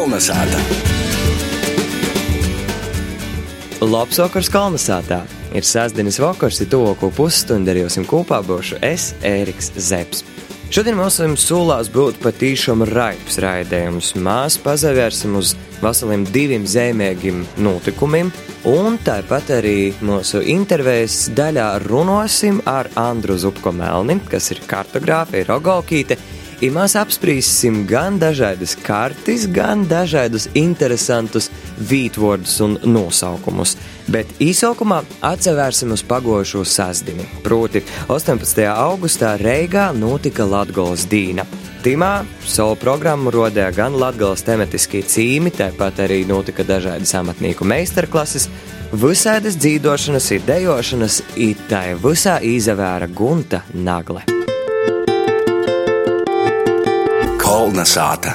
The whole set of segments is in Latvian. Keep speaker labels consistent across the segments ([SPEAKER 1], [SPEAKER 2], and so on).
[SPEAKER 1] Kolnesāta!
[SPEAKER 2] Labs vakars Kalnasātā! Ir sestdienas vakars, ir tuvāko pusstundu ar jums kopā būšu es, Ēriks Zepsi. Šodien mums solās būt patīšām raips raidījums. Mēs pazavērsim uz veseliem diviem zīmīgiem notikumiem, un tāpat arī mūsu intervijas daļā runāsim ar Andru Zupko Melni, kas ir kartogrāfija Rogalkīte ir mēs apspriesim gan dažādas kartes, gan dažādus interesantus vītvordus un nosaukumus. Bet īsākumā atsevērsim uz pagojušo sasdini. Proti, 18. augustā Reigā notika Latgolas dīna. Timā savu programmu rodēja gan Latgales tematiskie cīmi, tāpat arī notika dažādas amatnieku meistarklases, visādas dzīvošanas, idejošanas, it tā visā izavēra Gunta Nagle.
[SPEAKER 1] Kolna sāta.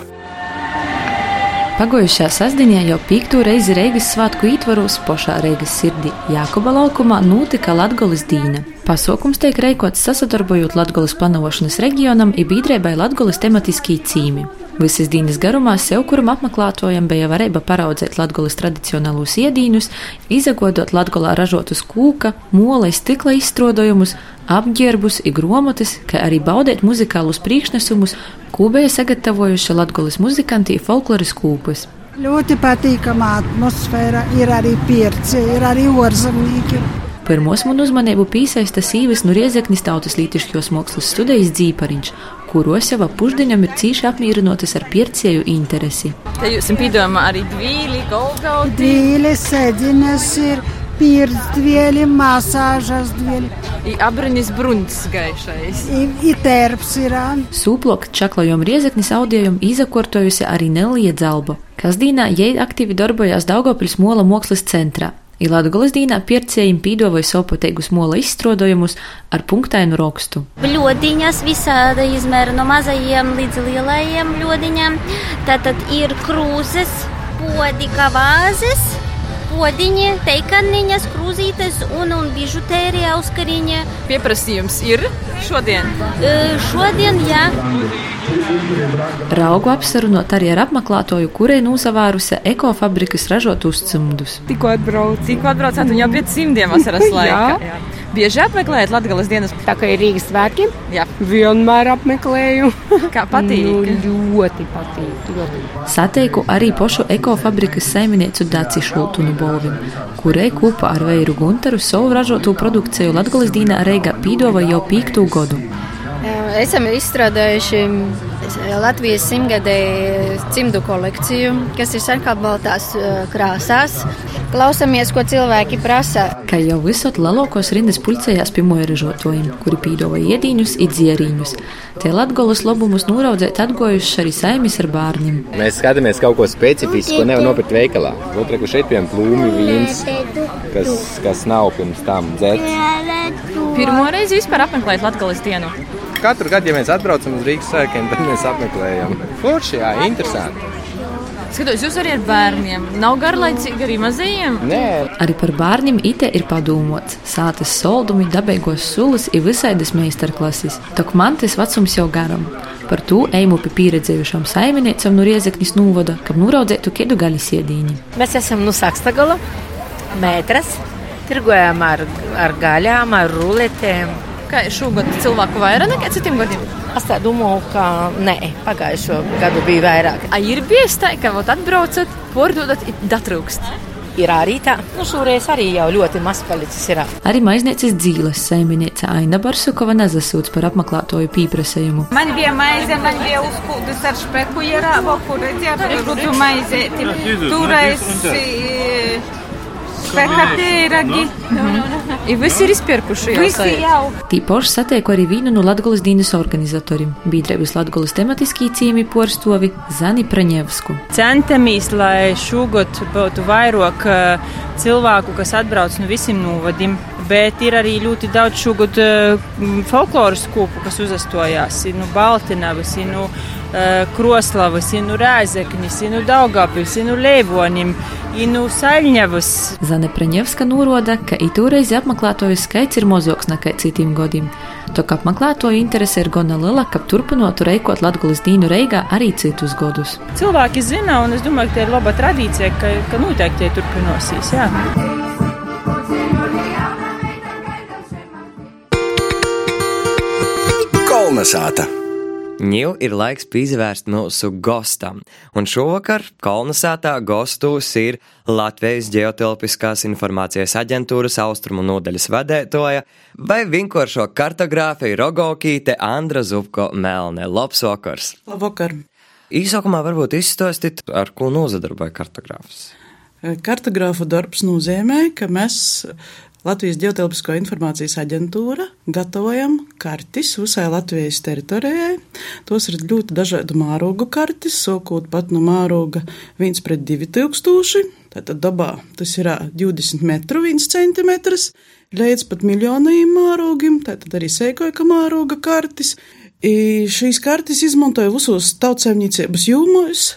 [SPEAKER 3] Pagojušajā sastāvdaļā jau piekto reizi Reigas svētku ietvaros pašā Reigas sirdī Jākoba laukumā notika Latgolas dīna. Pasaukums tiek reikots sasadarbojot Latgolas planošanas reģionam un biedrībai Latgolas tematiskie cīmi. Visas dienas garumā sev kuram apmeklētojam bija varēja paraudzēt latgolas tradicionālus iedīņus, izagodot latgolā ražotus kūka, mola, stikla izstrādājumus, apģērbus, gromotes, kā arī baudēt muzikālus priekšnesumus, ko bija sagatavojuši latgolas muzikanti folkloras kūpus.
[SPEAKER 4] Ļoti patīkama atmosfēra, ir arī pierce, ir arī orzemnieki.
[SPEAKER 3] Pirmos man uzmanību piesaista sīvis no Riezeknis tautas lītišķos mākslas studijas dzīpariņš, kuros jau pušdiņam ir cīši apmierinotas ar piercēju interesi.
[SPEAKER 5] Te jūs piedomā arī dvīli, golgauti.
[SPEAKER 4] Dvīli, sēdziņas ir, pirtsdvieli, masāžas dvieli.
[SPEAKER 5] I abrinis brunts gaišais.
[SPEAKER 4] I, i terps ir.
[SPEAKER 3] Sūplok čaklajom Riezeknis audējum izakortojusi arī Nelija Dzalba, kas dīnā jai aktīvi darbojās Daugopils Mola mākslas centrā. I Latvijas dīnā pircējiem pīdoja sopoteigus mola izstrādājumus ar punktainu rakstu.
[SPEAKER 6] Bļodiņas visāda izmēra no mazajiem līdz lielajiem bļodiņiem. Tātad ir krūzes, podi, kavāzes, podiņi, teikaniņas, krūzītes un, un bižutērija auskariņa.
[SPEAKER 5] Pieprasījums ir šodien?
[SPEAKER 6] E, šodien, jā.
[SPEAKER 3] Raugu apsarunot arī ar apmeklētoju, kurai nosavārusi ekofabrikas ražotus cimdus.
[SPEAKER 7] Tikko atbraucu.
[SPEAKER 5] Tikko atbraucāt un jau pēc simtiem vasaras laikā.
[SPEAKER 7] Jā.
[SPEAKER 5] Bieži apmeklējat Latvijas dienas?
[SPEAKER 7] Tā kā ir Rīgas svētki,
[SPEAKER 5] Jā.
[SPEAKER 7] vienmēr apmeklēju.
[SPEAKER 5] Kā patīk?
[SPEAKER 7] Nu, ļoti patīk. Ļoti.
[SPEAKER 3] Sateiku arī pošu ekofabrikas saimnieku Daci Šultunu Bolvim, kurai kopā ar Veiru Gunteru savu ražotu produkciju Latvijas dīnā Reiga pīdova jau pīktu godu.
[SPEAKER 8] Esam izstrādājuši Latvijas simtgadēju cimdu kolekciju, kas ir sarkanbaltās krāsās. Klausamies, ko cilvēki prasa.
[SPEAKER 3] Kā jau visot lalokos rindas pulcējās pirmoja ražotājiem, kuri pīdova iedīņus, idzieriņus. Tie latgolas labumus nūraudzēt atgojuši arī saimis ar bārņiem.
[SPEAKER 9] Mēs skatāmies kaut ko specifisku, ko nevar nopirkt veikalā. Lūk, šeit piemēram plūmi vīns, kas, kas nav pirms tam dzēts.
[SPEAKER 5] Pirmo reizi vispār apmeklējat Latvijas dienu.
[SPEAKER 9] Katru gadu, ja mēs atbraucam uz Rīgas sēkiem, tad mēs apmeklējam. Forši, jā, interesanti.
[SPEAKER 5] Skatos, jūs arī ar bērniem. Nav garlaicīgi arī mazajiem?
[SPEAKER 9] Nē,
[SPEAKER 3] Arī par bērniem ite ir padomāts. Sātas soldumi, dabīgos sulas ir visaidas meistarklases. Tok man tas vecums jau garam. Par to ejimu pie pieredzējušām saimniecam no Riezeknis nūvada, kam nūraudzētu kedu gaļas iedīņi.
[SPEAKER 10] Mēs esam no Sakstagala, metras, tirgojam ar, ar gaļām, ar ruletēm.
[SPEAKER 5] Kā šogad cilvēku vairāk nekā citiem gadiem?
[SPEAKER 10] Es tā domāju, ka nē, pagājušo gadu bija vairāk.
[SPEAKER 5] A ir bijis tā, ka vot atbraucat, pordodat, datrūkst.
[SPEAKER 10] Ir arī tā, nu šoreiz arī jau ļoti maz palicis. Ir.
[SPEAKER 3] Arī maiznieces dzīves saimniece Aina Barsukova nezasūdz par apmeklētoju pieprasījumu.
[SPEAKER 11] Man bija maize, man bija uzpūtas ar špeku, ierāvo, kur redzēja, priekšrotu maizēti. Turais, špeka tēragi.
[SPEAKER 5] I visi ir izpirkuši
[SPEAKER 11] Visi jau.
[SPEAKER 3] Tīpaši satieku arī vienu no Latgolas dienas organizatoriem - Bīdrēvis Latgolas tematiskī cīmi porstovi Zani Praņevsku.
[SPEAKER 7] Centamies, lai šogad būtu vairāk eh, cilvēku, kas atbrauc no visiem novadiem. Bet ir arī ļoti daudz šogad uh, folkloras kopu, kas uzastojās. Ir no Baltinavas, ir no uh, Kroslavas, ir no Rēzeknis, ir no Daugavpils, ir no Leivonim, ir no Saļņavas.
[SPEAKER 3] Zane Praņevska noroda, ka itūreiz apmeklētoju skaits ir mazāks nekā citiem gadiem. Tok apmeklētoju interese ir gana liela, ka turpinotu reikot Latgulis Dīnu Reigā arī citus godus.
[SPEAKER 7] Cilvēki zina, un es domāju, ka tā ir laba tradīcija, ka, ka noteikti tie turpinosīs. Jā.
[SPEAKER 1] Kolnesāta!
[SPEAKER 2] Ņū ir laiks pievērst mūsu gostam, un šovakar kolonizētā gostos ir Latvijas ģeotelpiskās informācijas aģentūras austrumu nodaļas vadētoja vai vienkāršo kartogrāfiju Rogokīte Andra Zupko Melne. Labs vakars!
[SPEAKER 12] Labvakar!
[SPEAKER 2] Īsākumā varbūt izstāstīt, ar ko nozadarboja kartogrāfs.
[SPEAKER 12] Kartogrāfa darbs nozīmē, ka mēs Latvijas ģeotelpisko informācijas aģentūra gatavojam kartes visai Latvijas teritorijai. Tos ir ļoti dažādu mērogu kartes, sākot pat no mēroga 1 pret 2000. Tātad dabā tas ir 20 metru 1 centimetrs, līdz pat miljoniem mērogiem, tātad arī sēkoja mēroga kartes. I šīs kartes izmantoja visos tautsēmniecības jūmos,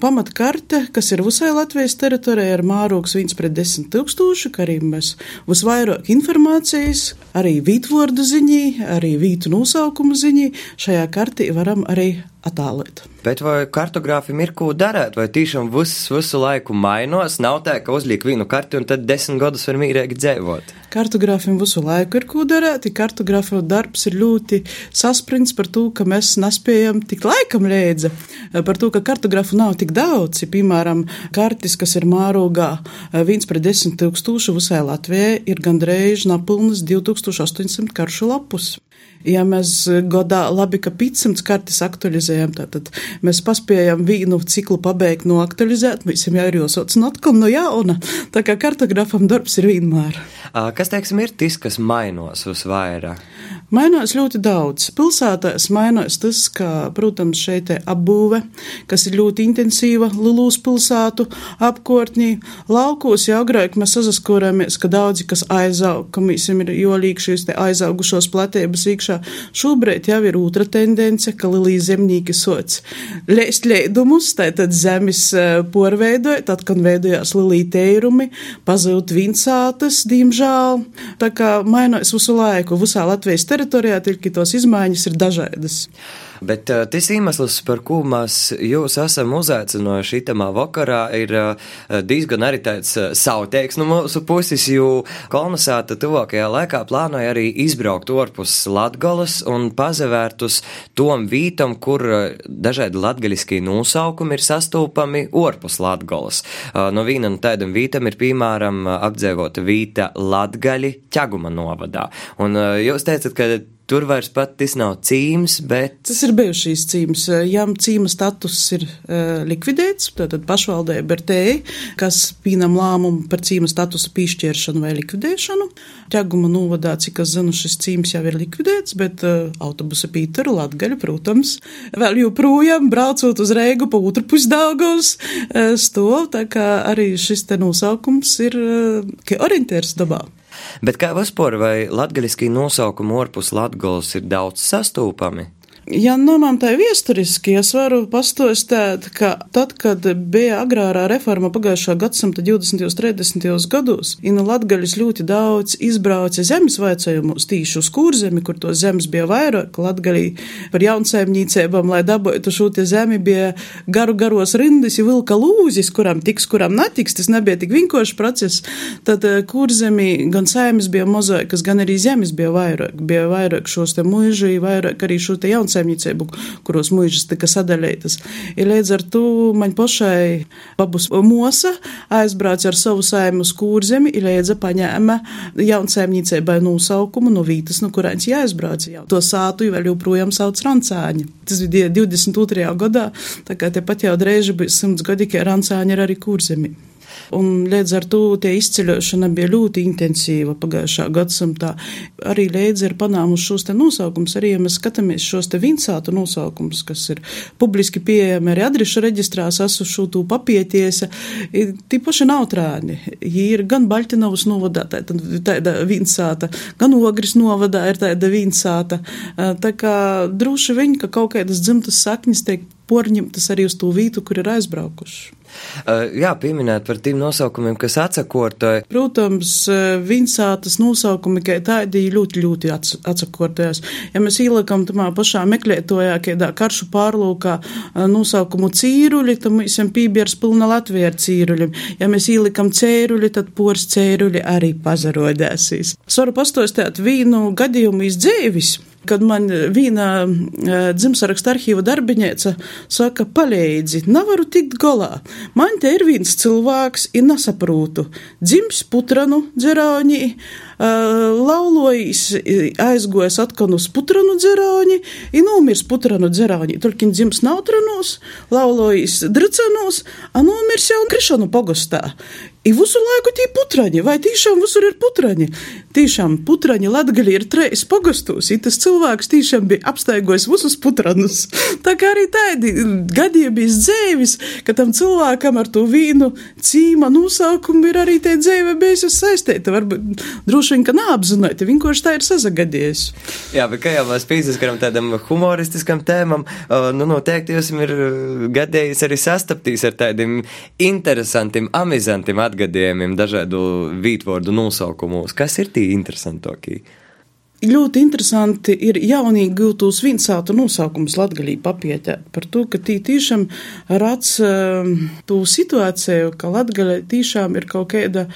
[SPEAKER 12] Pamatkarte, kas ir visai Latvijas teritorijai, ir mērogs 1 pret 10 tūkstoši, kā arī mēs visvairāk informācijas, arī vītvordu ziņī, arī vītu nosaukumu ziņī šajā kartī varam arī attālēt.
[SPEAKER 2] Bet vai kartogrāfiem ir ko darīt, vai tiešām viss visu laiku mainās? Nav tā, ka uzliek vienu karti un tad desmit gadus var mīrīgi dzīvot.
[SPEAKER 12] Kartogrāfiem visu laiku ir ko darīt. Kartogrāfa darbs ir ļoti saspringts par to, ka mēs nespējam tik laikam līdzi. Par to, ka kartogrāfu nav tik daudz. Ja, piemēram, kartis, kas ir mārogā 1 pret 10 tūkstoši visai Latvijai, ir gandrīz napilnas 2800 karšu lapus. Ja mēs gadā labi, ka 500 kartes aktualizējam, tad mēs paspējam vienu ciklu pabeigt no aktualizēt, visam jau ir jāsauc no atkal no jauna. Tā kā kartografam darbs ir vienmēr.
[SPEAKER 2] Kas, teiksim, ir tas, kas mainos uz vairāk?
[SPEAKER 12] Mainās ļoti daudz. Pilsētās mainās tas, ka, protams, šeit ir apbūve, kas ir ļoti intensīva Lulūs pilsētu apkārtnī. Laukos jau agrāk mēs saskarāmies, ka daudzi, kas aizaug, ka mēs ir jolīgi šīs te aizaugušos platības iekšā. Šobrīd jau ir otra tendence, ka lielī zemnieki sots lēst leidumus, tātad zemes porveidojot, tad, kad veidojās lielī teirumi, pazūt vincātas, diemžēl. Tā kā mainās visu laiku, visā Latvijas teritorijā, tikai tos izmaiņas ir dažādas.
[SPEAKER 2] Bet uh, tas iemesls, par ko mēs jūs esam uzaicinājuši itamā vakarā, ir uh, diezgan arī tāds uh, sauteiks no mūsu puses, jo kolonizēta tuvākajā laikā plānoja arī izbraukt orpus Latgolas un pazavērt uz tom vītam, kur uh, dažādi latgaļiskie nosaukumi ir sastopami orpus Latgolas. Uh, no viena no tādam vītam ir, piemēram, apdzīvota vīta Latgaļi ķaguma novadā. Un uh, jūs teicat, ka Tur vairs pat tas nav cīms, bet.
[SPEAKER 12] Tas ir bijušīs cīms. Jām cīma status ir uh, likvidēts, tātad pašvaldība ir te, kas pīnam lēmumu par cīma statusu piešķiršanu vai likvidēšanu. Ķeguma novadā, cik es zinu, šis cīms jau ir likvidēts, bet uh, autobusa Pītera Latgaļa, protams, vēl joprojām braucot uz Reigu pa otru pusdaugos uh, stov, tā kā arī šis te nosaukums ir uh, orientērs dabā.
[SPEAKER 2] Bet kā vispār, vai latgaļiskī nosaukumi orpus latgals ir daudz sastūpami?
[SPEAKER 12] Ja nomām tā viesturiski, es varu pastostēt, ka tad, kad bija agrārā reforma pagājušā gadsimta 20. un 30. gados, Ina Latgaļus ļoti daudz izbrauca zemes vaicājumus tīši uz kurzemi, kur to zemes bija vairāk, Latgaļī par jaunsēmnīcībām, lai dabūtu šo te zemi, bija garu garos rindas, ja vilka lūzis, kuram tiks, kuram netiks, tas nebija tik vinkošs process, tad kurzemi gan sēmas bija mozaika, gan arī zemes bija vairāk, bija vairāk šos te muiži, vairāk arī šo te jauns saimniecību, kuros mūžas tika sadalītas. Ja līdz ar to man pašai babus mosa aizbrauca ar savu saimu uz kūrzemi, ir līdza paņēma jaunsaimniecībai nosaukumu no vītas, no kurienes jāizbrauca. To sātu vēl joprojām sauc Rancāņa. Tas bija 22. gadā, tā kā tepat jau drēži bija simts gadi, ka Rancāņa ir arī kūrzemi. Un līdz ar to tie izceļošana bija ļoti intensīva pagājušā gadsimtā. Arī līdz ar panāmuši šos te nosaukums, arī ja mēs skatāmies šos te vincātu nosaukums, kas ir publiski pieejami arī adrešu reģistrās, esu šo tū papietiesa, tie paši nav trāni. Jī ir gan Baļtinovas novadā tāda, tāda vincāta, gan Ogris novadā ir tāda vincāta. Tā kā droši viņi, ka kaut kādas dzimtas saknis tiek porņemtas arī uz to vietu, kur ir aizbraukuši.
[SPEAKER 2] Uh, jā, pieminēt par tiem nosaukumiem, kas atsakortoja.
[SPEAKER 12] Protams, uh, Vinsātas nosaukumi, kā tādi ļoti, ļoti atsakortojas. Ja mēs ielikam tamā pašā meklētojā, kādā karšu pārlūkā uh, nosaukumu cīruļi, tad mēs esam pībiers pilna Latvija ar cīruļiem. Ja mēs ielikam cēruļi, tad pors cēruļi arī pazarodēsīs. Es varu pastostēt vīnu gadījumu izdzīvis kad man viena e, dzimsaraksta arhīva darbinieca saka, palīdzi, nevaru tikt galā. Man te ir viens cilvēks, ir nesaprūtu. Dzims putranu dzerāņī, laulojis, aizgojas atkal uz putranu dzerāņi, ir nomirs putranu dzerāņi. Turkin dzims nautranos, laulojis dricanos, a nomirs jau krišanu pogostā. I visu laiku tie putraņi, vai tiešām visur ir putraņi? Tiešām putraņi Latgali ir treis pagostos, i tas cilvēks tiešām bija apstaigojis visus putranus. Tā kā arī tādi gadījumi dzēvis, ka tam cilvēkam ar to vīnu cīma nosaukumu ir arī tie dzēve bijusi saistīta. Varbūt droši vien, ka neapzināti, vienkārši tā ir sazagadies.
[SPEAKER 2] Jā, bet kā jau mēs piesaskaram tādam humoristiskam tēmam, nu noteikti jūs ir gadījis arī sastaptīs ar tādiem interesantiem, amizantiem atgadījumiem dažādu vītvordu nosaukumos. Kas ir tie interesantākie?
[SPEAKER 12] Ļoti interesanti ir jaunīgi gūtos vinsātu nosaukums latgalī papietēt par to, ka tī tiešām rāds uh, tū situāciju, ka latgalē tiešām ir kaut kāda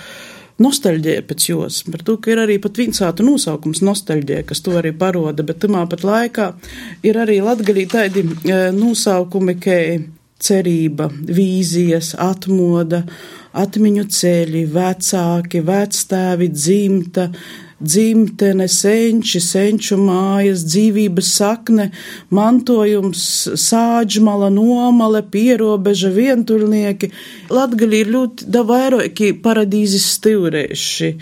[SPEAKER 12] nostalģija pēc jos, par to, ka ir arī pat vinsāta nosaukums nostalģija, kas to arī paroda, bet tamā pat laikā ir arī latgalī tādi uh, nosaukumi, kā cerība, vīzijas, atmoda, atmiņu ceļi, vecāki, vecstāvi, dzimta, dzimtene, senči, senču mājas, dzīvības sakne, mantojums, sāģmala, nomale, pierobeža, vienturnieki. Latgali ir ļoti da vairāki paradīzes stīvrēši.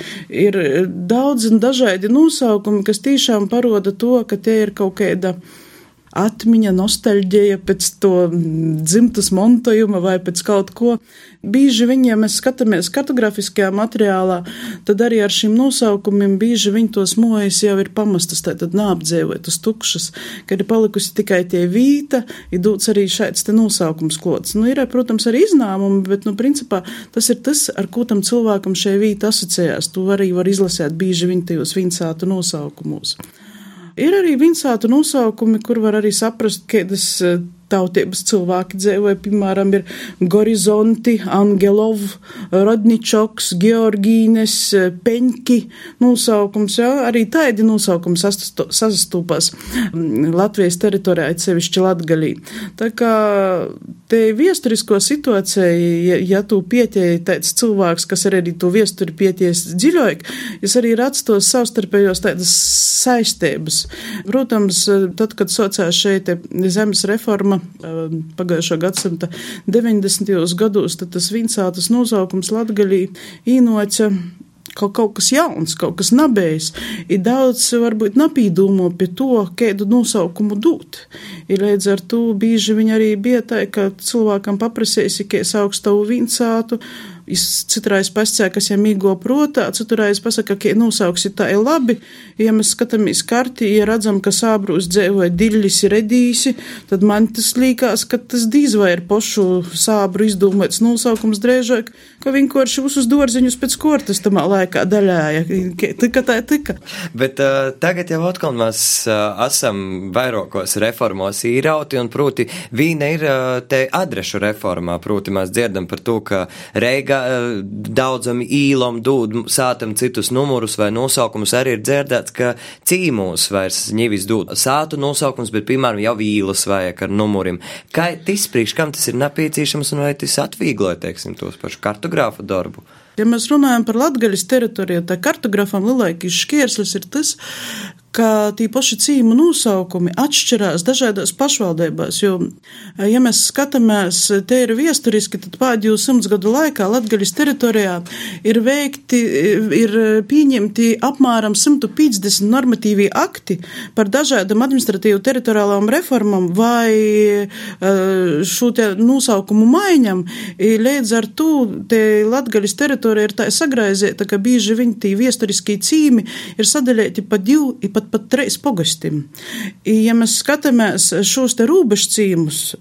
[SPEAKER 12] Ir daudz un dažādi nosaukumi, kas tiešām paroda to, ka tie ir kaut kāda atmiņa, nostalģija pēc to dzimtas montojuma vai pēc kaut ko. Bieži viņi, ja mēs skatāmies kartografiskajā materiālā, tad arī ar šīm nosaukumiem bieži viņi tos mojas jau ir pamestas, tātad nāapdzēvotas tukšas, kad ir palikusi tikai tie vīta, ir dots arī šāds te nosaukums klots. Nu, ir, protams, arī iznāmumi, bet, nu, principā tas ir tas, ar ko tam cilvēkam šie vīta asociējās. Tu arī var izlasēt bieži viņi tajos vinsātu nosaukumos. Ir arī vinsātu nosaukumi, kur var arī saprast, kādas eh, tautības cilvēki dzīvoja, piemēram, ir Gorizonti, Angelov, Rodničoks, Georgīnes, Peņki nosaukums, jā, arī tādi nosaukumi sastūpās mm, Latvijas teritorijā, atsevišķi Latgalī. Tā kā te viesturisko situāciju, ja, ja tu pieķēji tāds cilvēks, kas arī to viesturi pieķēs dziļāk, es arī redzu tos savstarpējos tādas saistības. Protams, tad, kad socās šeit zemes reforma, reforma pagājušā gadsimta 90. gados, tad tas vinsātas nosaukums Latgalī īnoca kaut, kaut kas jauns, kaut kas nabējs. Ir daudz, varbūt, napīdūmo pie to, kādu nosaukumu dūt. Ir līdz ar to bieži viņi arī bija tā, ka cilvēkam paprasēsi, ka es augstavu vinsātu, citreiz pasakā, kas jau mīgo protā, citreiz pasaka, ka nosauksi tā ir labi. Ja mēs skatāmies kartī, ja redzam, ka sābrūs dzēvoja diļļis ir redīsi, tad man tas līkās, ka tas dīz vai ir pošu sābru izdomāts nosaukums drēžāk, ka vienkārši visus dārziņus pēc kortas tamā laikā daļāja. Tika tā tika.
[SPEAKER 2] Bet uh, tagad jau atkal mēs uh, esam vairākos reformos īrauti, un proti vīna ir uh, te adrešu reformā, proti mēs dzirdam par to, ka Reiga ka daudzam īlam dūd sātam citus numurus vai nosaukumus arī ir dzirdēts, ka cīmūs vairs ņivis dūd sātu nosaukums, bet, piemēram, jau vīlas vajag ar numurim. Kā tas priekš, kam tas ir nepieciešams un vai tas atviegloja, teiksim, tos pašu kartogrāfu darbu?
[SPEAKER 12] Ja mēs runājam par Latvijas teritoriju, tad kartogrāfam lielākais šķērslis ir tas, ka tie paši cīmu nosaukumi atšķirās dažādās pašvaldībās. Jo, ja mēs skatāmies, te ir viesturiski, tad pēdējo simts gadu laikā Latgaļas teritorijā ir veikti, ir pieņemti apmēram 150 normatīvi akti par dažādām administratīvu teritoriālām reformām vai eh, šo te nosaukumu maiņam. Līdz ar to te Latgaļas teritorija ir tā sagraizēta, ka bieži viņi tī viesturiskie cīmi ir sadalīti pa divu, pa pat pat treis pogostim. Ja mēs skatāmies šos te rūbežcīmus,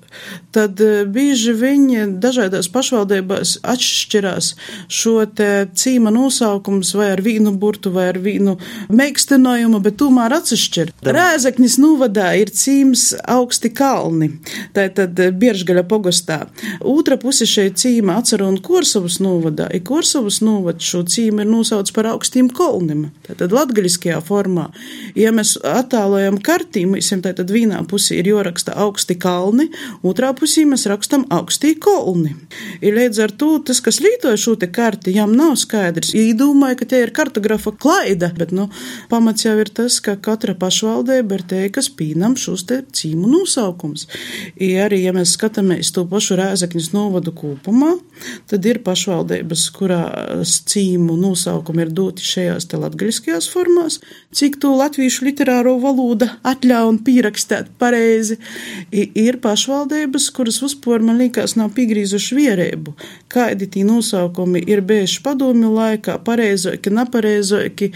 [SPEAKER 12] tad eh, bieži viņi dažādās pašvaldībās atšķirās šo te cīma nosaukums vai ar vīnu burtu vai ar vīnu meikstinojumu, bet tomēr atsešķir. Rēzeknis novadā ir cīms augsti kalni, tā tad Bieržgaļa pogostā. Otra puse šeit cīma atceru un Korsavas novadā, ir Korsavas novad šo cīmu ir nosauc par augstiem kolnim. Tātad latgaļiskajā formā. Ja mēs attālojam kartī, mēs tad vienā pusī ir joraksta augsti kalni, otrā pusī mēs rakstam augstī kolni. Ir līdz ar to tas, kas lītoja šo te karti, jām nav skaidrs. Īdomāja, ka tie ir kartografa klaida, bet, nu, pamats jau ir tas, ka katra pašvaldība ir teikas pīnam šos te cīmu nosaukums. I arī, ja mēs skatāmies to pašu Rēzakņas novadu kopumā, tad ir pašvaldības, kurās cīmu nosaukumi ir doti šajās te latgaļiskajās formās, cik to latviešu literāro valoda atļauj un pierakstēt pareizi. I, ir pašvaldības, kuras uzpor, man liekas, nav piegrīzuši vierēbu. Kādi tī nosaukumi ir bijuši padomju laikā, pareizoki, nepareizoki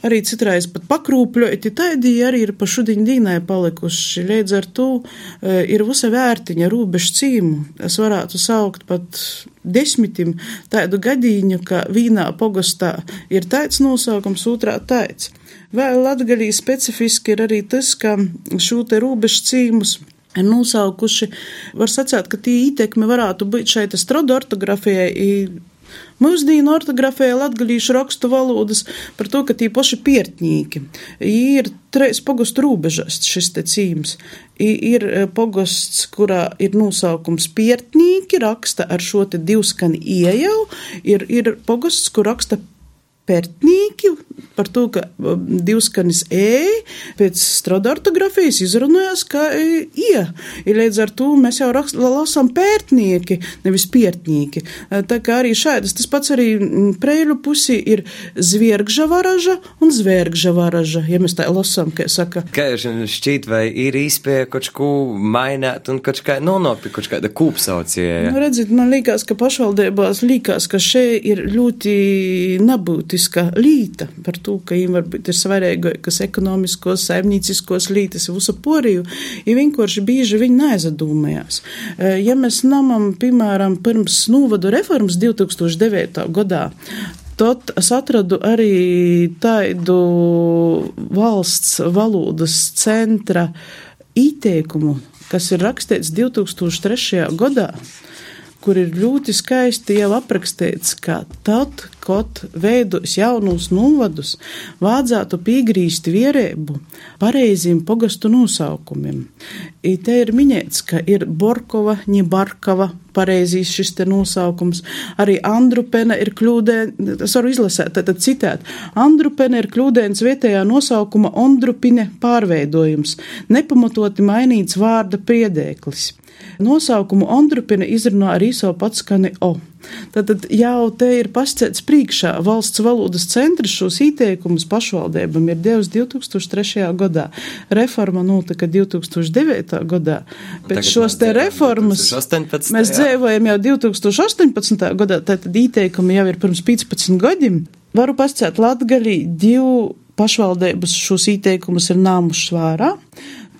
[SPEAKER 12] arī citreiz pat pakrūpļoti, tādi arī ir pa šudiņu dīnai palikuši. Līdz ar to e, ir visa vērtiņa rūbežu cīmu. Es varētu saukt pat desmitim tādu gadīņu, ka vīnā pogastā ir tāds nosaukums, otrā tāds. Vēl latgalī specifiski ir arī tas, ka šo te rūbežu cīmus ir nosaukuši, var sacīt, ka tī ietekme varētu būt šeit strodu ortografijai Mūsdienu ortografēja latgalīšu rakstu valodas par to, ka tī poši piertņīki. Ir treis pogostu rūbežas šis te cīms. Ir e, pogosts, kurā ir nosaukums piertņīki, raksta ar šo te divskani iejau, ir, ir pogosts, kur raksta pērtnieki par to, ka um, divskanis e pēc strada ortografijas izrunājas kā e, ie. I līdz ar to mēs jau rakst, lasām pērtnieki, nevis pērtnieki. E, tā kā arī šādas, tas pats arī mm, preļu pusī ir zviergžavaraža un zvērgžavaraža, ja mēs tā lasām, kā saka.
[SPEAKER 2] Kā jums šķiet, vai ir īspēja kaut ko mainīt un kaut kā nonopi, kaut kāda kūpsaucija?
[SPEAKER 12] Nu, redzit, man liekas, ka pašvaldībās liekas, ka šeit ir ļoti nebūtiska līta par to, ka viņiem varbūt ir svarīgākas ekonomiskos, saimnieciskos lītas visu poriju, ja vienkārši bieži viņi neaizdomājās. E, ja mēs namam, piemēram, pirms novadu reformas 2009. gadā, Tad es atradu arī tādu valsts valodas centra ieteikumu, kas ir rakstīts 2003. gadā kur ir ļoti skaisti jau aprakstīts, ka tad, kad veidos jaunus novadus, vajadzētu piegrīzt vierēbu pareiziem pogastu nosaukumiem. I te ir minēts, ka ir Borkova, Ņibarkava, pareizīs šis te nosaukums. Arī Andrupena ir kļūdēns, es varu izlasēt, tad citēt. Andrupena ir kļūdēns vietējā nosaukuma Ondrupine pārveidojums, nepamatoti mainīts vārda priedēklis. Nosaukumu Ondrupina izrunā arī savu patskani O. Tātad jau te ir pascēts priekšā valsts valodas centrs šos ieteikumus pašvaldībam ir devis 2003. gadā. Reforma notika 2009. gadā. Pēc Tagad šos te reformas
[SPEAKER 2] 2018,
[SPEAKER 12] mēs dzīvojam jau 2018. gadā, tātad ieteikumi jau ir pirms 15 gadiem. Varu pascēt Latgalī divu pašvaldības šos ieteikumus ir nāmuši vērā.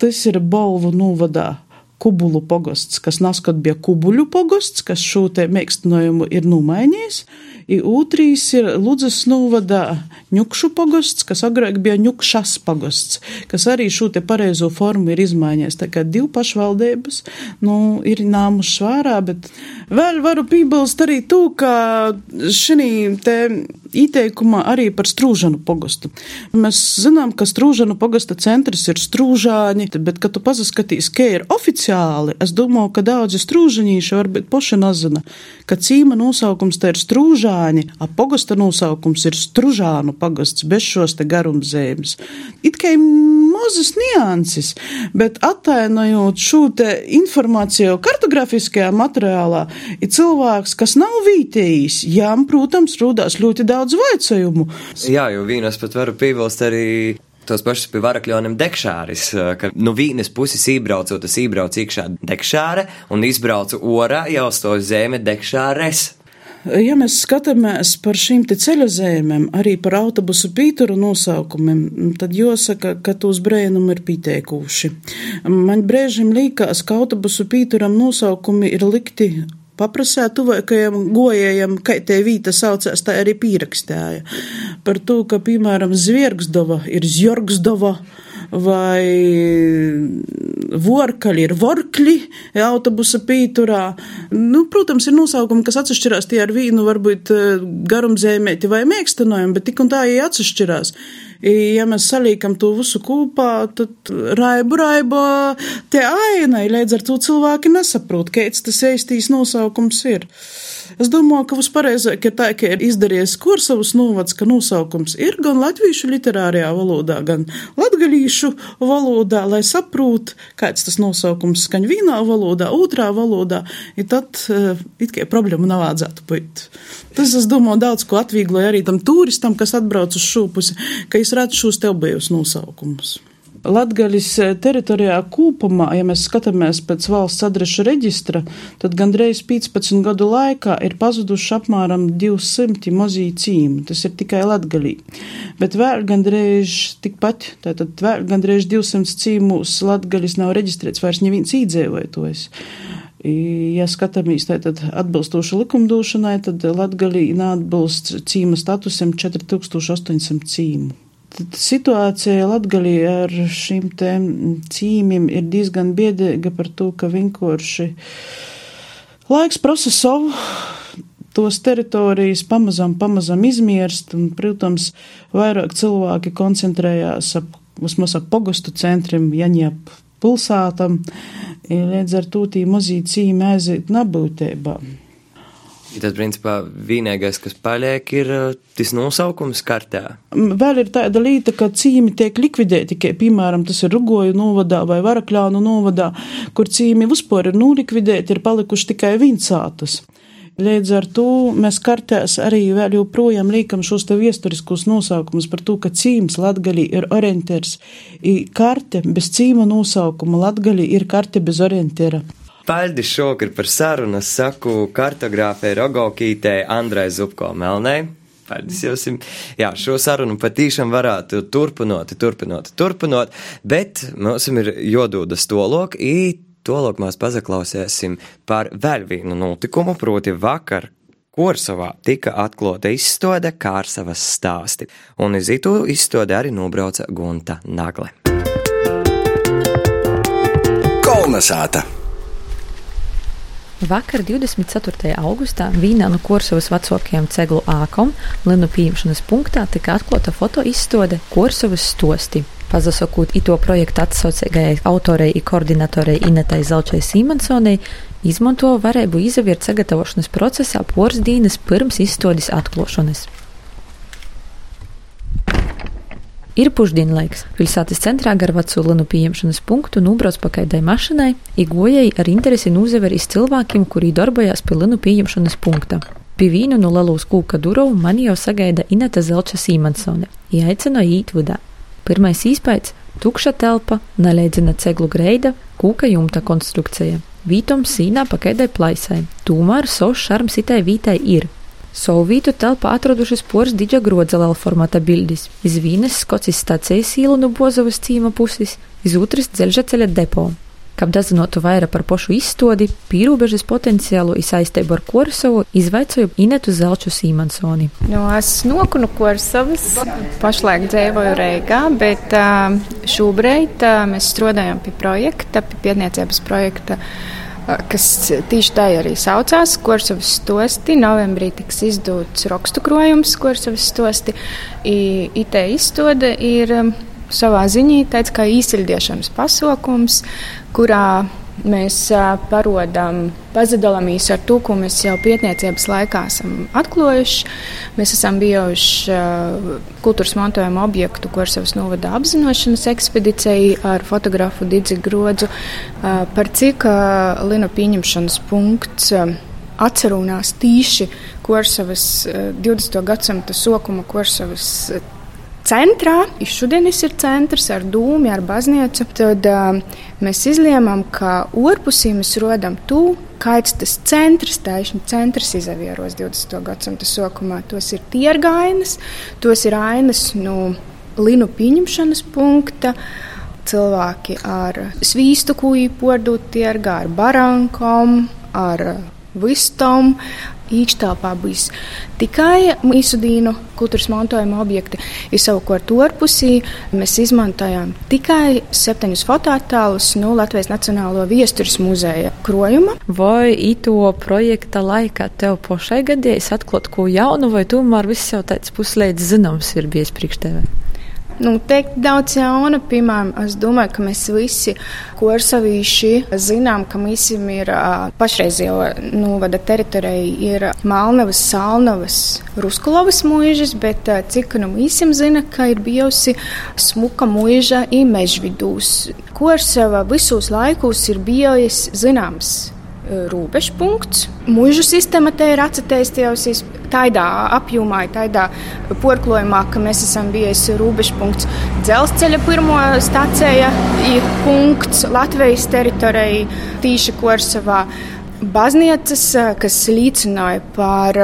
[SPEAKER 12] Tas ir Bolvu novadā Kubulu pogosts, kas naskot bija Kubuļu pogosts, kas šo te mēkstinājumu ir numainījis. I ūtrīs ir Ludzas novada Ņukšu pogosts, kas agrāk bija Ņukšas pogosts, kas arī šo te pareizo formu ir izmaiņojis. Tā kā divu pašvaldības, nu, ir nāmuši svārā, bet vēl varu piebilst arī to, ka šī te ieteikumā arī par Strūžanu pogostu. Mēs zinām, ka Strūžanu pogosta centrs ir Strūžāņi, bet, kad tu pazaskatīs, ka ir oficiāli, es domāju, ka daudzi Strūžaņīši varbūt poši nezina, ka cīma nosaukums te ir Strūžāņi, a pogosta nosaukums ir Stružānu pogosts bez šos te garumzēmes. It kā mazas nianses, bet attainojot šo te informāciju kartografiskajā materiālā, ir cilvēks, kas nav vītējis, jām, protams, rūdās ļoti daudz daudz vaicojumu.
[SPEAKER 2] Jā, jo vīnos pat varu piebilst arī tos pašus pie varakļiem dekšāris, ka no nu, vienas puses iebraucot, tas iebrauc iekšā dekšāre un izbraucu orā jau uz to zeme dekšāres.
[SPEAKER 12] Ja mēs skatāmies par šīm ceļojumiem, arī par autobusu pīturu nosaukumiem, tad jāsaka, ka tos brēnumi ir pieteikuši. Man brēžiem liekas, ka autobusu pīturam nosaukumi ir likti paprasā tuvākajam gojējam, kā te vīta saucās, tā arī pierakstāja. Par to, ka, piemēram, Zviergsdova ir Zjorgsdova vai vorkaļi ir vorkļi autobusa pīturā. Nu, protams, ir nosaukumi, kas atšķirās tie ar vīnu, varbūt garumzēmēti vai mēkstenojumu, bet tik un tā ir atšķirās. Ja mēs salīkam to visu kopā, tad raibu, raibu tie ainai, līdz ar to cilvēki nesaprot, kāds tas īstīs nosaukums ir. Es domāju, ka vispareizāk ir tā, ka ir izdarījies kursavus novads, ka nosaukums ir gan latviešu literārajā valodā, gan latgalīšu valodā, lai saprot, kāds tas nosaukums skaņ vienā valodā, otrā valodā, ir tad it kā problēma nav vajadzētu būt. Tas, es domāju, daudz ko atviegloja arī tam turistam, kas atbrauc uz šo pusi, ka es redzu šos teobējus nosaukumus. Latgaļas teritorijā kopumā, ja mēs skatāmies pēc valsts adrešu reģistra, tad gandrīz 15 gadu laikā ir pazuduši apmēram 200 mozīju cīmu. Tas ir tikai Latgalī. Bet vēl gandrīz tikpat, tātad vēl gandrīz 200 cīmus Latgaļas nav reģistrēts, vairs neviens īdzēvojoties. Ja skatāmies tātad atbilstoši likumdošanai, tad Latgalī neatbilst cīma statusam 4800 cīmu. Situācija Latgalī ar šīm te cīmiem ir diezgan biedēga par to, ka vienkārši laiks prasa savu tos teritorijas pamazam, pamazam izmirst, un, protams, vairāk cilvēki koncentrējās ap, vismaz ap pogostu centrim, Jaņep pilsātam, līdz ar to tī mazī cīmē aiziet nabūtībā.
[SPEAKER 2] Tad, principā, vienīgais, kas paliek, ir tas nosaukums kartē.
[SPEAKER 12] Vēl ir tāda lieta, ka cīmi tiek likvidēti, tikai, piemēram, tas ir Rugoju novadā vai Varakļānu novadā, kur cīmi vispār ir nolikvidēti, ir palikuši tikai vincātas. Līdz ar to mēs kartēs arī vēl joprojām liekam šos te viesturiskos nosaukumus par to, ka cīms latgalī ir orientērs. Karte bez cīma nosaukuma latgalī ir karte bez orientēra.
[SPEAKER 2] Paldies šokar par sarunu. Es saku kartogrāfē Rogaukītē Andrai Zupko Melnei. Paldies jums. Jā, šo sarunu patīšām varētu turpinot, turpinot, turpinot, bet mums ir jodūdas tolok. Tolok mēs pazaklausēsim par vēl vienu notikumu, proti vakar Korsavā tika atklāta izstāde Kārsavas stāsti, un uz itu izstādi arī nobrauca Gunta Nagle.
[SPEAKER 1] Kolnesāta!
[SPEAKER 3] Vakar, 24. augustā, Vīnā no Korsavas vecākajiem ceglu ākom Linu pieņemšanas punktā tika atklāta foto izstāde Korsavas stosti. Pazasakot ito projektu atsaucīgajai autorei un koordinatorei Inetai Zelčai Sīmansonai, izmanto varēbu izavirt sagatavošanas procesā poras dīnas pirms izstādes atklāšanas. Ir pušdienlaiks. Pilsētas centrā gar veco linu pieņemšanas punktu nūbrauc pakaidai mašinai, igojai ar interesi nūzeveris cilvēkiem, kuri darbojās pie linu pieņemšanas punkta. Pie vīnu no Lalūs kūka durov mani jau sagaida Ineta Zelča Sīmansone. Ieaicina īt vidā. Pirmais īspējas - tukša telpa, neleidzina ceglu greida, kūka jumta konstrukcija. Vītom sīnā pakaidai plaisai, tomēr savs šarms itai vītai ir. Savu vītu telpā atradušas poras diģa grodzelēla formāta bildis. Iz vīnes skocis stācijas īlu no Bozovas cīma puses, iz otras dzelža ceļa depo. Kab dazinotu vairāk par pošu izstādi, pīrūbežas potenciālu izsaistību ar Korsovu, izvaicoju Inetu Zelču Sīmansoni.
[SPEAKER 13] Nu, es noku no Korsavas, pašlaik dzīvoju Reigā, bet šobrīd mēs strādājam pie projekta, pie pietniecības projekta kas tieši tā arī saucās Korsavas stosti. Novembrī tiks izdots rakstu krojums Korsavas stosti. IT izstāde ir savā ziņā tāds kā īsiļdiešanas pasākums, kurā mēs parodam, pazudāmies ar to, ko mēs jau pietniecības laikā esam atklājuši. Mēs esam bijuši kultūras mantojuma objektu Korsavas novada apzināšanas ekspedīcijai ar fotografu Didzi Grodzu, par cik Lina pieņemšanas punkts atcerunās tīši Korsavas 20. gadsimta sokuma Korsavas centrā, šodienas ir centrs ar dūmu, ar baznīcu, tad uh, mēs izlēmām, ka orpusī mēs rodam tu, kāds tas centrs, taisni centrs izavieros 20. gadsimta sākumā. Tos ir tiergainas, tos ir ainas no linu pieņemšanas punkta. Cilvēki ar svīstu kūju podūt tirgā, ar barankom, ar vistam, īkštelpā bijis tikai īsudīnu kultūras mantojuma objekti. Ir savukārt orpusī mēs izmantojām tikai septiņus fototēlus no Latvijas Nacionālo viestures muzeja krojuma.
[SPEAKER 3] Vai ito projekta laikā tev pašai gadījis atklāt ko jaunu, vai tomēr viss jau tāds puslēdz zināms ir bijis priekš tevi?
[SPEAKER 13] Nu, teikt daudz jauna, piemēram, es domāju, ka mēs visi korsavīši zinām, ka mīsim ir pašreizējo novada teritorijā ir Malnavas, Salnavas, Ruskulovas mūžas, bet cik nu mīsim zina, ka ir bijusi smuka mūža īmežvidūs. Korsava visos laikos ir bijis zināms robežpunkts. Mūžu sistēma te ir atcerējusies tādā apjomā, tādā porklojumā, ka mēs esam bijusi robežpunkts. Dzelzceļa pirmo stācija ir punkts Latvijas teritorijai tīši Korsavā. Baznīcas, kas liecināja par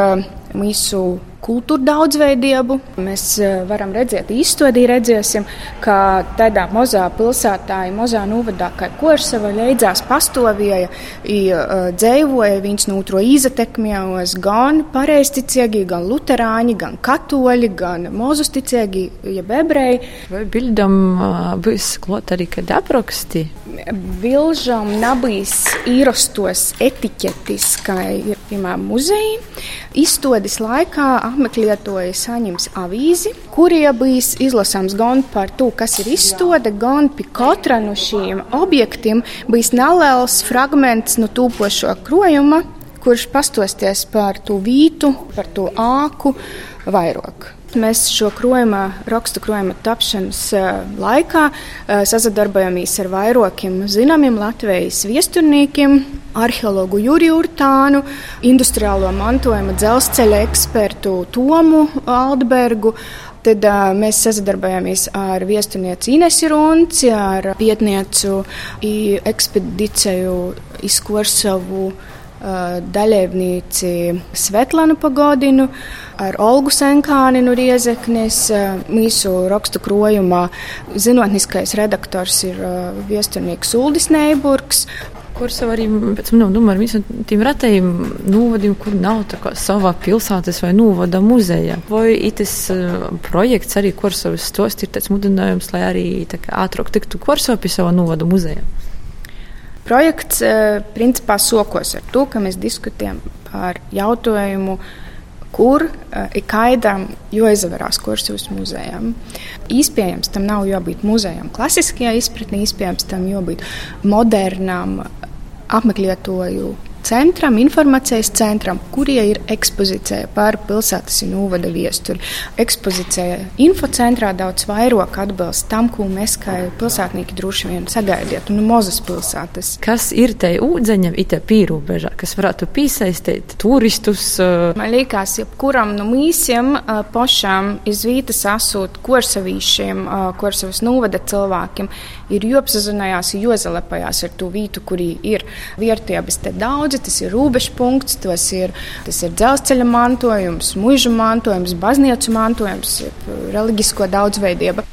[SPEAKER 13] mūsu kultūra daudzveidību. Mēs eh, varam redzēt, īstenībā redzēsim, ka tādā mazā pilsētā, mazā novadā, kā Korsava leidzās pastāvēja, eh, dzīvoja viņas no otro izatekmējos gan pareizticīgi, gan luterāņi, gan katoļi, gan mozusticīgi, jeb ebreji.
[SPEAKER 3] Vai bildam būs klāt arī kad apraksti?
[SPEAKER 13] Vilžam nabīs īrastos etiķetis, kā ir, piemēram, muzeji. Izstādes laikā apmeklētoji saņems avīzi, kurie bijis izlasāms gan par to, kas ir izstāde, gan pie katra no šiem objektiem bijis neliels fragments no tūpošo krojuma, kurš pastosties par to vītu, par to āku vairāk. Mēs šo krojuma, rakstu krojuma tapšanas laikā sadarbojamies ar vairākiem zināmiem Latvijas viesturniekiem, arheologu Juriju Urtānu, industriālo mantojuma dzelzceļa ekspertu Tomu Aldbergu. Tad uh, mēs sadarbojamies ar viesturnieci Inesu Runci, ar pietniecu ekspedīciju izkorsavu daļēvnīci Svetlanu Pagodinu, ar Olgu Senkāni no Riezeknes. Mīsu rakstu krojumā zinātniskais redaktors ir viesturnieks Uldis Neiburgs.
[SPEAKER 3] Kur savu arī pēc manām domām, visam tiem ratējiem novadiem, kur nav savā pilsētas vai novada muzejā. Vai itis projekts arī Korsavas stost ir tāds mudinājums, lai arī ātrāk tiktu Korsava pie sava novada muzeja?
[SPEAKER 13] Projekts principā sokos ar to, ka mēs diskutējam par jautājumu, kur ir kaidām jāizvērās kursūs muzejām. Iespējams, tam nav jābūt muzejam klasiskajā izpratnē, iespējams, tam jābūt modernām apmeklētoju centram, informācijas centram, kurie ir ekspozīcija par pilsētas un ūvada viesturi. Ekspozīcija infocentrā daudz vairāk atbilst tam, ko mēs kā pilsētnieki droši vien sagaidītu no mazas pilsētas.
[SPEAKER 3] Kas ir te ūdeņa, ite pīrūbežā, kas varētu piesaistīt turistus?
[SPEAKER 13] Man liekas, jebkuram no mīsiem pašām izvītas asūt korsavīšiem, korsavas nūvada cilvēkiem ir jāapzinājās, jāzalepājās ar to vietu, kurī ir vērtības te daudzi. Tas ir robežpunkts, tas ir, tas ir dzelzceļa mantojums, mūža mantojums, baznīcu mantojums, reliģisko daudzveidību.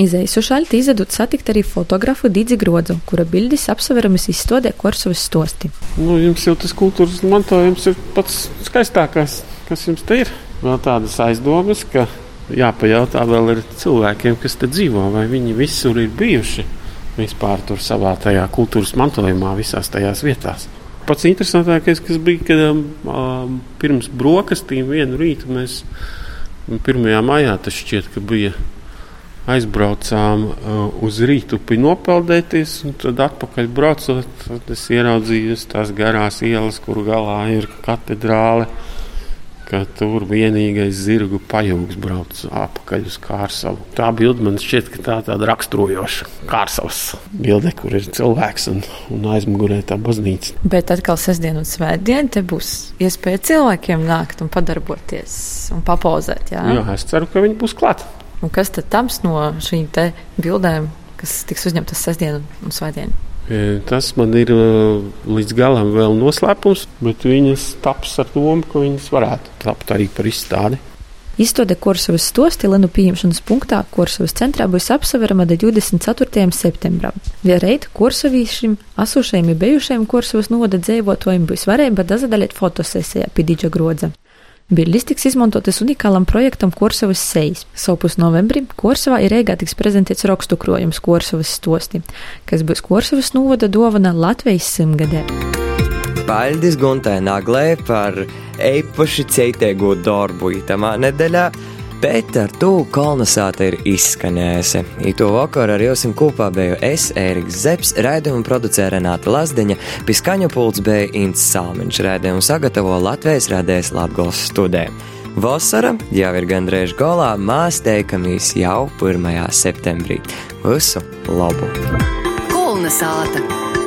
[SPEAKER 3] Izējuši šādi izdevot satikt arī fotografu Dīdzi Grodzu, kura bildes apsveramas izstādē Korsovas stosti.
[SPEAKER 14] Nu, jums jau tas kultūras mantojums ir pats skaistākais, kas jums te ir. Vēl tādas aizdomas, ka jāpajautā vēl ir cilvēkiem, kas te dzīvo, vai viņi visur ir bijuši vispār tur savā tajā kultūras mantojumā, visās tajās vietās. Pats interesantākais, kas bija, kad um, pirms brokastīm vienu rītu mēs 1. maijā tas šķiet, ka bija aizbraucām uh, uz rītupi nopeldēties, un tad atpakaļ braucot, tad es ieraudzīju tās garās ielas, kur galā ir katedrāle ka tur vienīgais zirgu pajūgs brauc apakaļ uz Kārsavu. Tā bilde man šķiet, ka tā tāda raksturojoša Kārsavas bilde, kur ir cilvēks un, un aizmugurē tā baznīca.
[SPEAKER 3] Bet atkal sestdien un svētdien te būs iespēja cilvēkiem nākt un padarboties un papauzēt. Jā,
[SPEAKER 14] jā es ceru, ka viņi būs klāt.
[SPEAKER 3] Un kas tad tams no šīm te bildēm, kas tiks uzņemtas sestdien un svētdien?
[SPEAKER 14] E, Tas man ir e, līdz galam vēl noslēpums, bet viņas taps ar domu, ka viņas varētu tapt arī par izstādi.
[SPEAKER 3] Izstāde Korsavas stosti Lenu pieņemšanas punktā Korsavas centrā būs apseverama 24. septembram. Vienreiz korsavīšiem, esošajiem un bijušajiem Korsavas novada dzīvotājiem būs varēja dazadaļot fotosesijā pie Dīdža Grodza. Bildes tiks izmantotas unikālam projektam Korsavas sejas. Savpus novembrī Korsavā ir Rīgā tiks prezentēts rakstu krojums Korsavas stosti, kas būs Korsavas novada dāvana Latvijas simtgadē.
[SPEAKER 2] Paldies Guntai Naglē par īpaši ceitīgo darbu itamā nedēļā, bet ar to kolonizāta ir izskanējusi. Īto vakaru ar jums kopā biju es, Ēriks Zepsi, raidījumu producēja Renāta Lazdiņa, piskaņu pults bija Ints Salmiņš, raidījumu sagatavo Latvijas rādēs Latgals studē. Vasara jau ir gandrīz galā, mēs teikamies jau 1. septembrī. Visu labu!
[SPEAKER 15] Kolnesāta!